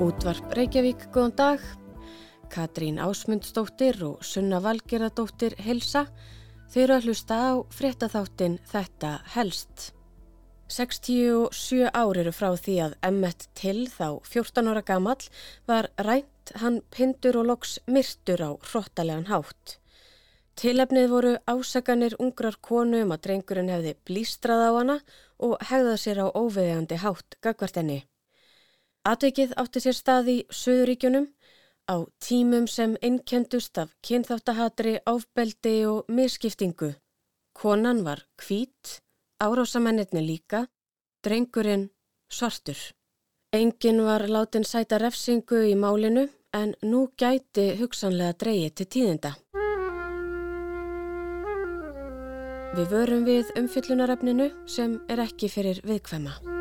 Útvarp Reykjavík, góðan dag. Katrín Ásmundsdóttir og Sunna Valgerðardóttir helsa. Þau eru að hlusta á fréttaþáttin Þetta helst. 67 ár eru frá því að Emmet Till, þá 14 ára gamall, var rænt, hann pindur og loks myrtur á hróttalegan hátt. Tilefnið voru ásaganir ungrar konu um að drengurinn hefði blístrað á hana og hegðað sér á óveðjandi hátt gagvartenni. Atvikið átti sér stað í Suðuríkjunum á tímum sem innkendust af kynþáttahatri, áfbeldi og misskiptingu. Konan var hvít, árásamennirni líka, drengurinn svartur. Engin var látin sæta refsingu í málinu en nú gæti hugsanlega dreyið til tíðinda. Við vörum við umfyllunaröfninu sem er ekki fyrir viðkvæma.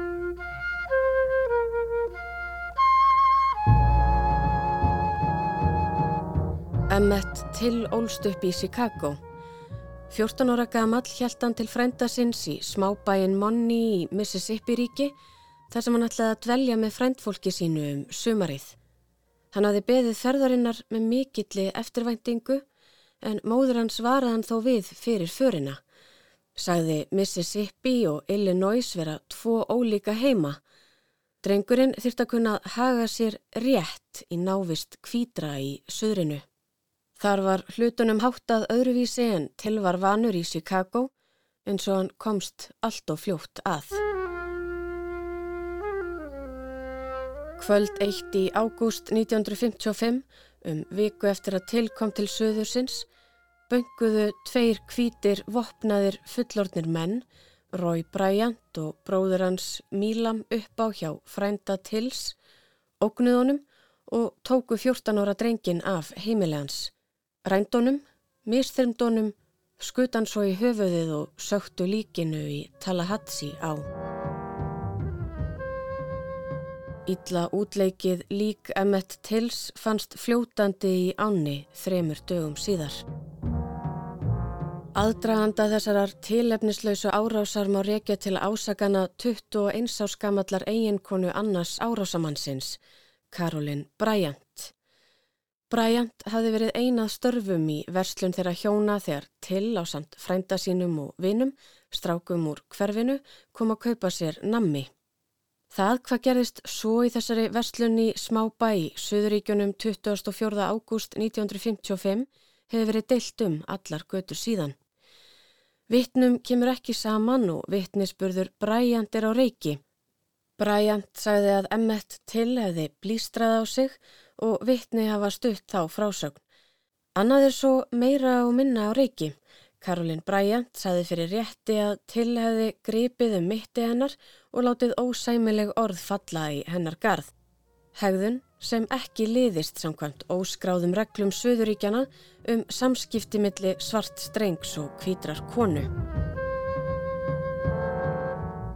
Emmet Till ólst upp í Chicago. 14 ára gamall hjælt hann til frænda sinns í smábæin Monni í Mississippi ríki þar sem hann ætlaði að dvelja með frændfólki sínu um sumarið. Hann hafði beðið ferðarinnar með mikilli eftirvæntingu en móður hans varaði hann þó við fyrir förina. Sagði Mississippi og Illinois vera tvo ólíka heima. Drengurinn þurft að kunna haga sér rétt í návist kvítra í söðrinu. Þar var hlutunum háttað öðruvísi en til var vanur í Chicago eins og hann komst allt og fljótt að. Kvöld eitt í ágúst 1955, um viku eftir að tilkom til söðursins, bönguðu tveir kvítir vopnaðir fullornir menn, Rói Bryant og bróður hans Mílam upp á hjá frænda Tils, ógnuðunum og tóku 14 ára drengin af heimilegans. Rændónum, misþyrmdónum, skutan svo í höfuðið og söktu líkinu í Tallahatsi á. Ítla útleikið lík Emmett Tills fannst fljótandi í áni þremur dögum síðar. Aðdraganda þessarar tilefnislausu árásar má reykja til ásakana 21 áskamallar eiginkonu annars árásamannsins, Karolin Bryant. Bryant hafði verið einað störfum í verslun þeirra hjóna þegar til á samt frænda sínum og vinum, strákum úr hverfinu, kom að kaupa sér nammi. Það hvað gerist svo í þessari verslun í smá bæ í Suðuríkjunum 24. ágúst 1955 hefur verið deilt um allar götur síðan. Vittnum kemur ekki saman og vittnisspurður Bryant er á reiki. Bryant sagði að Emmett til hefði blístrað á sig og vittni hafa stutt þá frásögn. Annað er svo meira og minna á reiki. Karolin Bryant saði fyrir rétti að til hefði gripið um mitti hennar og látið ósæmileg orð falla í hennar garð. Hegðun sem ekki liðist samkvæmt óskráðum reglum Suðuríkjana um samskipti milli svart strengs og kvítrar konu.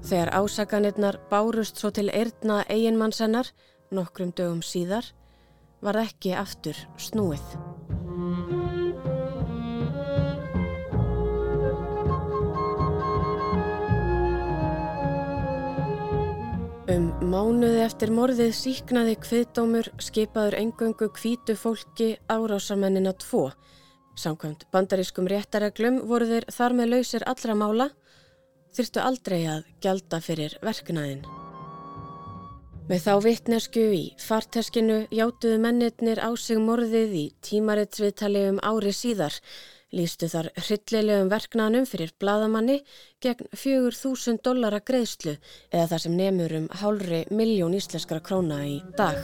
Þegar ásakanirnar bárust svo til eirna eiginmannsennar nokkrum dögum síðar var ekki aftur snúið. Um mánuði eftir morðið síknaði kviðdómur skipaður engöngu kvítu fólki árásamennina tvo. Samkvæmt bandarískum réttareglum voru þeir þar með lausir allra mála, þyrstu aldrei að gjalda fyrir verknaðin. Með þá vittnesku í farteskinu játuðu mennirnir á sig morðið í tímaritsviðtali um ári síðar, lístu þar hryllilegum verknanum fyrir bladamanni gegn 4.000 dollara greiðslu eða þar sem nefnur um hálfri miljón íslenskara króna í dag.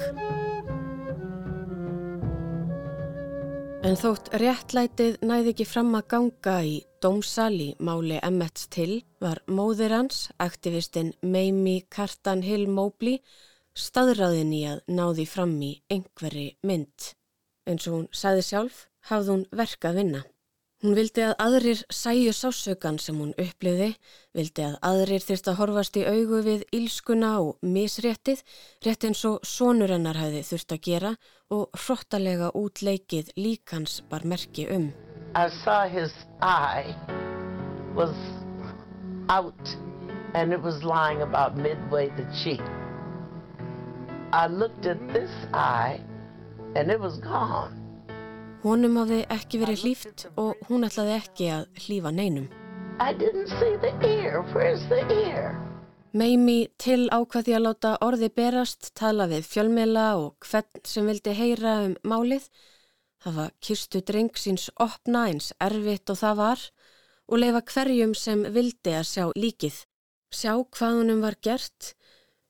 En þótt réttlætið næði ekki fram að ganga í dómsal í máli Emmets til var móðir hans, aktivistinn Mamie Cartan Hill Mobley, staðræðin í að náði fram í einhverri mynd. En svo hún sagði sjálf, hafði hún verka að vinna. Hún vildi að aðrir sæju sásökan sem hún uppliði, vildi að aðrir þyrst að horfast í augu við ílskuna og misréttið, rétt eins og sonur hennar hefði þurft að gera og hróttalega útleikið líkans bar merki um. I saw his eye was out and it was lying about midway the cheek. I looked at this eye and it was gone. Honum hafði ekki verið hlýft og hún ætlaði ekki að hlýfa neinum. I didn't see the ear. Where's the ear? Meimi til ákvaði að láta orði berast, tala við fjölmela og hvern sem vildi heyra um málið. Það var kirstu dreng síns opna eins erfitt og það var og leifa hverjum sem vildi að sjá líkið. Sjá hvað honum var gert,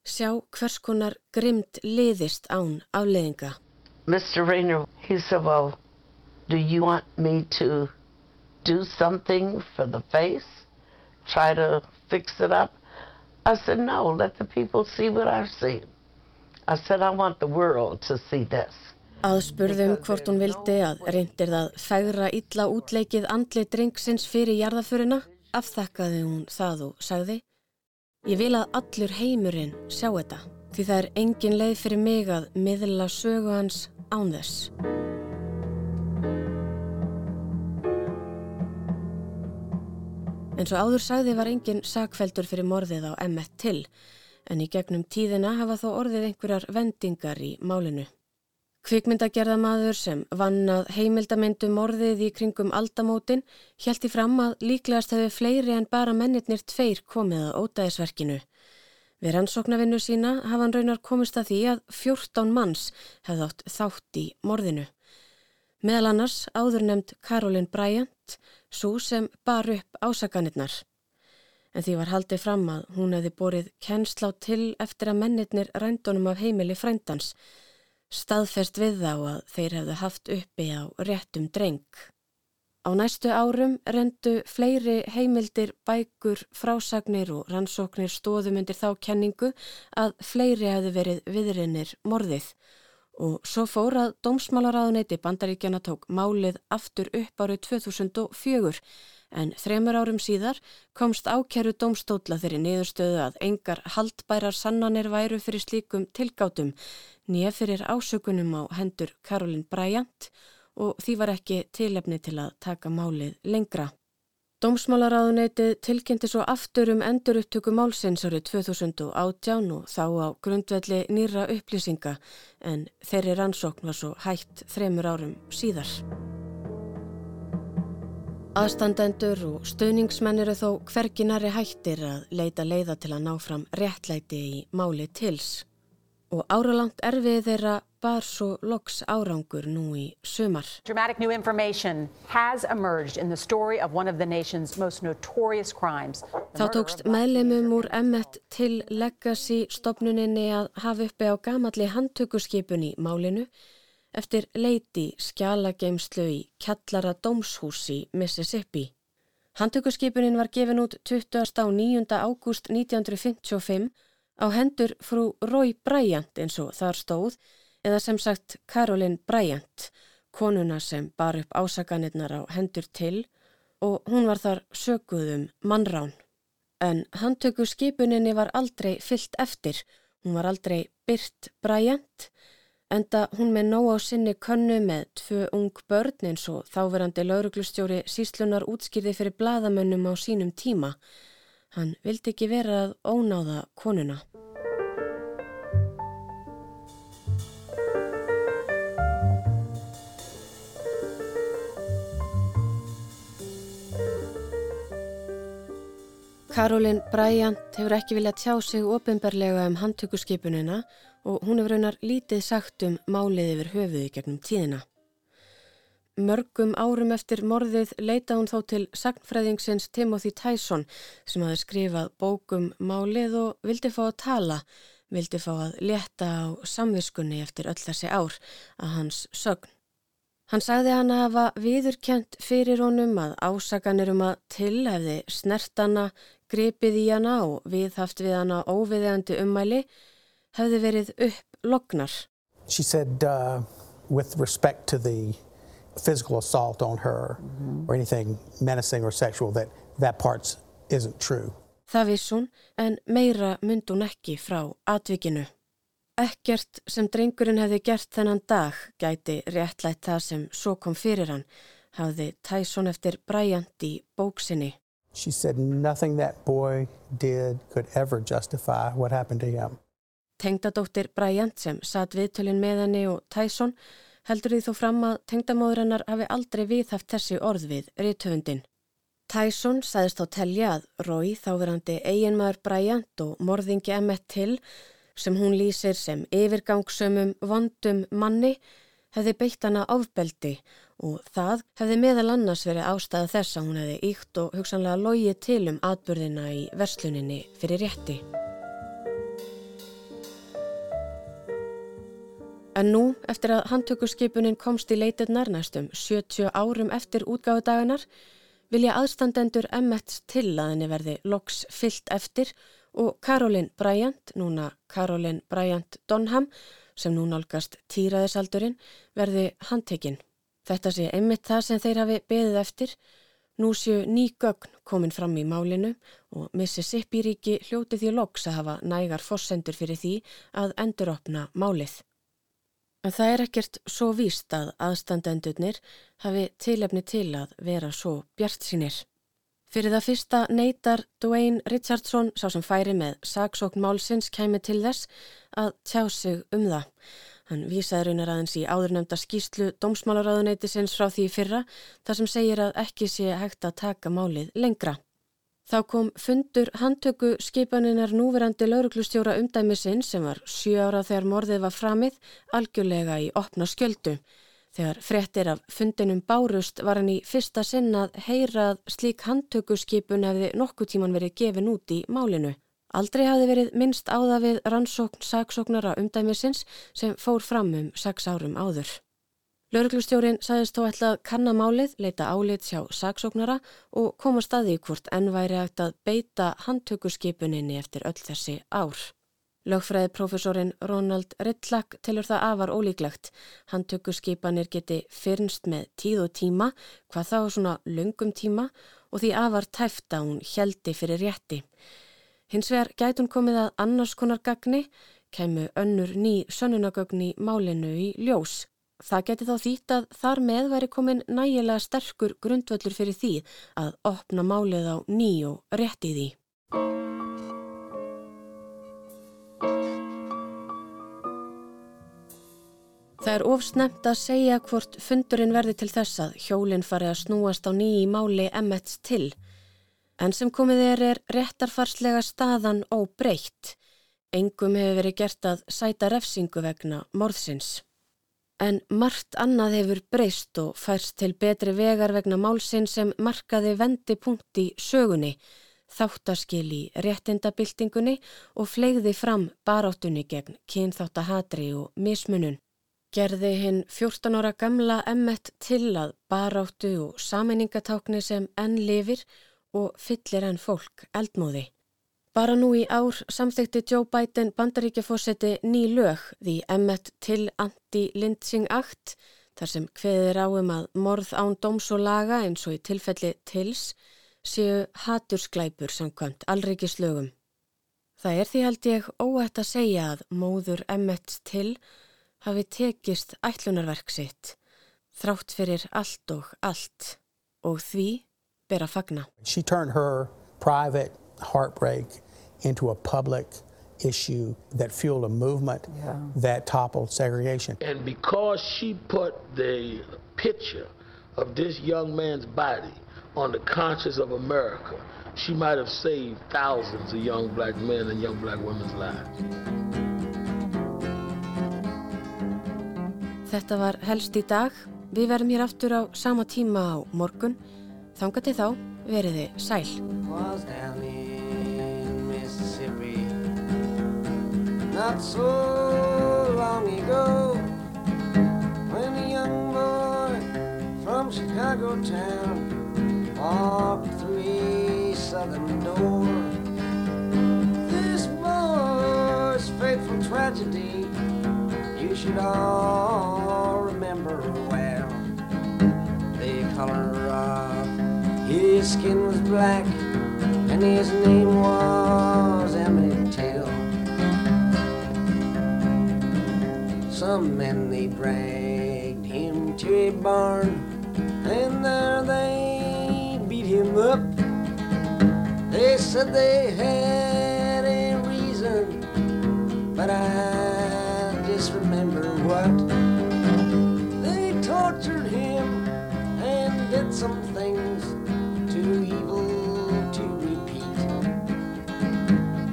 sjá hvers konar grimd liðist án afleðinga. Mr. Rayner, he said, well, do you want me to do something for the face? Try to fix it up? I said, no, let the people see what I've seen. I said, I want the world to see this. Aðspurðum hvort hún vildi að reyndir það fægra illa útleikið andli drengsins fyrir jarðaföruna, afþakkaði hún það og sagði Ég vil að allur heimurinn sjá þetta, því það er engin leið fyrir mig að miðla sögu hans án þess. En svo áður sagði var engin sakveldur fyrir morðið á M1 til, en í gegnum tíðina hafa þó orðið einhverjar vendingar í málinu. Kvikmyndagerðamaður sem vannað heimildamindum morðið í kringum aldamótin hjælti fram að líklegast hefur fleiri en bara mennirnir tveir komið að ótaðisverkinu. Við rannsóknarvinnu sína hafa hann raunar komist að því að 14 manns hefði átt þátt í morðinu. Meðal annars áður nefnd Karolin Bryant, svo sem bar upp ásakanirnar. En því var haldið fram að hún hefði borið kennsla á til eftir að mennirnir rændunum af heimili frændans, staðfest við þá að þeir hefðu haft uppi á réttum dreng. Á næstu árum rendu fleiri heimildir, bækur, frásagnir og rannsóknir stóðum undir þá kenningu að fleiri hefði verið viðrinnir morðið og svo fór að Dómsmálaráðuneyti bandaríkjana tók málið aftur upp árið 2004 en þremur árum síðar komst ákeru dómstóla þeirri niðurstöðu að engar haldbærar sannanir væru fyrir slíkum tilgátum nýja fyrir ásökunum á hendur Karolin Bryant og og því var ekki tilefni til að taka málið lengra. Dómsmálaráðuneytið tilkynnti svo aftur um endur upptöku málsins árið 2018 og þá á grundvelli nýra upplýsinga en þeirri rannsókn var svo hægt þremur árum síðar. Aðstandendur og stöðningsmenn eru þó hverginari hættir að leita leiða til að ná fram réttlæti í máli tils og áralangt erfið þeirra bar svo loks árangur nú í sumar. Dramatic new information has emerged in the story of one of the nation's most notorious crimes. Þá tókst meðlemum úr M1 til legacy stopnuninni að hafa uppi á gamalli handtökurskipun í málinu eftir leiti skjalageimslu í Kjallara Dómshús í Mississippi. Handtökurskipunin var gefin út 20. á 9. ágúst 1955 á hendur frú Rói Bryant eins og þar stóð eða sem sagt Karolin Bryant, konuna sem bar upp ásaganirnar á hendur til og hún var þar söguðum mannrán. En handtöku skipuninni var aldrei fyllt eftir, hún var aldrei byrt Bryant, enda hún með nóg á sinni könnu með tvö ung börn eins og þáverandi lauruglustjóri síslunar útskýrði fyrir bladamönnum á sínum tíma. Hann vildi ekki vera að ónáða konuna. Karolin Bryant hefur ekki viljað tjá sig ofinberlega um handtökuskipunina og hún hefur raunar lítið sagt um málið yfir höfuði gegnum tíðina. Mörgum árum eftir morðið leita hún þó til sagnfræðingsins Timothy Tyson sem hafi skrifað bókum málið og vildi fá að tala, vildi fá að leta á samviskunni eftir öll þessi ár að hans sögn. Hann sagði hann að hafa viðurkjent fyrir honum að ásaganir um að til hefði snertana, gripið í hana og viðhaft við hana óviðeandi ummæli hefði verið upp lognar. She said uh, with respect to the physical assault on her mm -hmm. or anything menacing or sexual that that part isn't true. Það viss hún en meira mynd hún ekki frá atvikinu. Ekkert sem drengurinn hefði gert þennan dag gæti réttlætt það sem svo kom fyrir hann, hafði Tyson eftir Bryant í bóksinni. She said nothing that boy did could ever justify what happened to him. Tengdadóttir Bryant sem satt viðtölin með henni og Tyson heldur því þó fram að tengdamóður hennar hafi aldrei viðhaft þessi orð við rítöfundin. Tyson sagðist á telja að Rói þáverandi eiginmaður Bryant og morðingi Emmett Till sem hún lýsir sem yfirgangsömmum vondum manni hefði beitt hana ofbeldi og það hefði meðal annars verið ástæða þess að hún hefði íkt og hugsanlega logið til um atbyrðina í versluninni fyrir rétti. En nú, eftir að handtökurskipunin komst í leitirnar næstum 70 árum eftir útgáðudagunar, vilja aðstandendur Emmets til að henni verði loks fyllt eftir og Caroline Bryant, núna Caroline Bryant Donham, sem nú nálgast týraðisaldurinn, verði handtekinn. Þetta sé einmitt það sem þeir hafi beðið eftir. Nú séu ný gögn komin fram í málinu og Mississippi ríki hljóti því loks að hafa nægar fossendur fyrir því að enduropna málið. En það er ekkert svo víst að aðstandendurnir hafi tilefni til að vera svo bjart sínir. Fyrir það fyrsta neytar Dwayne Richardson, sá sem færi með saksókn málsins, kæmi til þess að tjá sig um það. Hann vísaði raunar aðeins í áðurnemda skýslu Dómsmálaráðuneytisins frá því fyrra, þar sem segir að ekki sé hægt að taka málið lengra. Þá kom fundur handtöku skipaninnar núverandi lauruglustjóra umdæmisinn sem var sjö ára þegar morðið var framið algjörlega í opna skjöldu. Þegar frettir af fundinum bárust var hann í fyrsta sinnað heyrað slík handtökuskipun hefði nokkuð tíman verið gefin út í málinu. Aldrei hafi verið minnst áða við rannsókn saksóknara umdæmisins sem fór fram um sex árum áður. Lauruglustjórin sagðist þó ætla að kannamálið, leita álit sjá saksóknara og koma staði í hvort enn væri hægt að beita handtökuskipuninni eftir öll þessi ár. Lögfræðiprofessorinn Ronald Rittlack telur það afar ólíklegt. Hann tökur skipanir geti fyrnst með tíð og tíma, hvað þá svona lungum tíma og því afar tæfta hún heldi fyrir rétti. Hins vegar gæti hún komið að annars konar gagni, kemur önnur ný sönnunagögn í málinu í ljós. Það geti þá þýtt að þar með væri komin nægilega sterkur grundvöldur fyrir því að opna málið á ný og rétti því. Það er ofsnemt að segja hvort fundurinn verði til þess að hjólinn fari að snúast á nýji máli emmets til. En sem komið er er réttarfarslega staðan óbreytt. Engum hefur verið gert að sæta refsingu vegna morðsins. En margt annað hefur breyst og færst til betri vegar vegna málsinn sem markaði vendi punkt í sögunni, þáttaskil í réttindabildingunni og flegði fram baráttunni gegn kynþáttahatri og mismunun gerði hinn 14 ára gamla Emmett til að baráttu og sameiningatákni sem enn lifir og fyllir enn fólk eldmóði. Bara nú í ár samþekti Joe Biden bandaríkjafósetti ný lög því Emmett til anti-Lindsing Act þar sem hveðir áum að morð án dóms og laga eins og í tilfelli tils séu hatursklæpur samkvæmt allrikislögum. Það er því held ég óætt að segja að móður Emmett til hafi tekist ætlunarverk sitt þrátt fyrir allt og allt og því ber að fagna. She turned her private heartbreak into a public issue that fueled a movement yeah. that toppled segregation. And because she put the picture of this young man's body on the conscience of America, she might have saved thousands of young black men and young black women's lives. Þetta var helst í dag. Við verðum hér aftur á sama tíma á morgun. Þanga til þá veriði sæl. Not so long ago When a young boy from Chicago town Walked through a southern door This boy's fateful tragedy You should all his skin was black, and his name was Emmett Till. Some men they dragged him to a barn, and there they beat him up. They said they had a reason, but I just remember what. They tortured him and did some things too evil to repeat.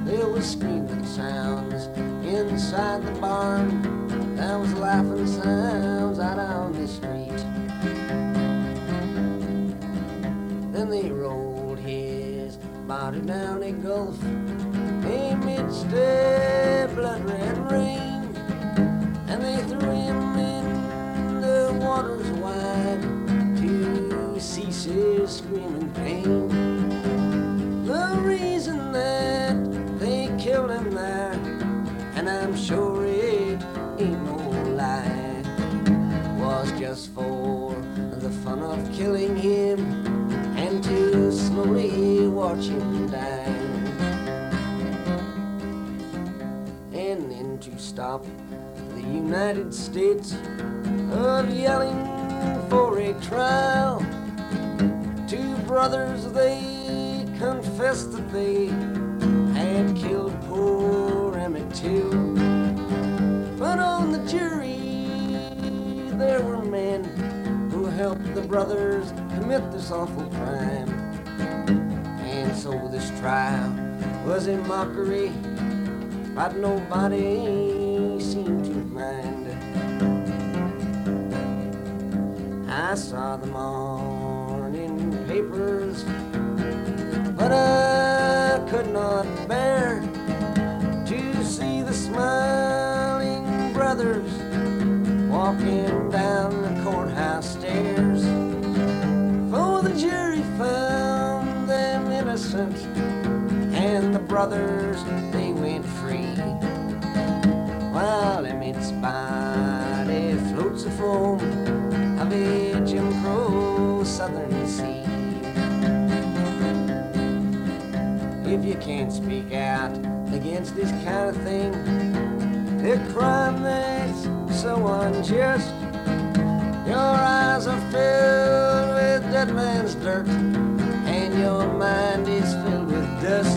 There was screaming sounds inside the barn. There was laughing sounds out on the street. Then they rolled his body down a gulf. He mid-step cease his screaming pain. The reason that they killed him there, and I'm sure it ain't no lie, was just for the fun of killing him and to slowly watch him die. And then to stop the United States of yelling for a trial. Brothers, they confessed that they had killed poor Emmett Till. But on the jury, there were men who helped the brothers commit this awful crime. And so this trial was a mockery, but nobody seemed to mind. I saw them morning papers, but I could not bear to see the smiling brothers walking down the courthouse stairs. For the jury found them innocent, and the brothers they went free. While Emmett's body floats a foam you can't speak out against this kind of thing, a crime that's so unjust, your eyes are filled with dead man's dirt, and your mind is filled with dust.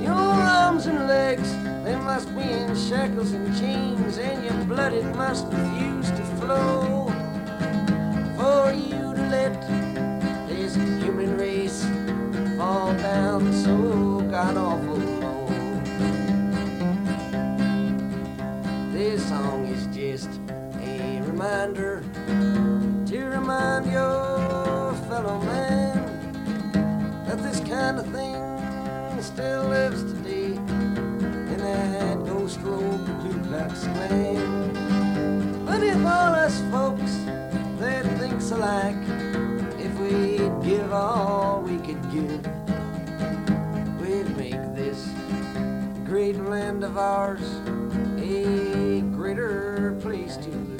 Your arms and legs, they must be in shackles and chains, and your blood, it must refuse to flow. For you to let kind of thing still lives today in that ghost the Ku Klux Klan. But if all us folks that thinks alike, if we'd give all we could give, we'd make this great land of ours a greater place to live.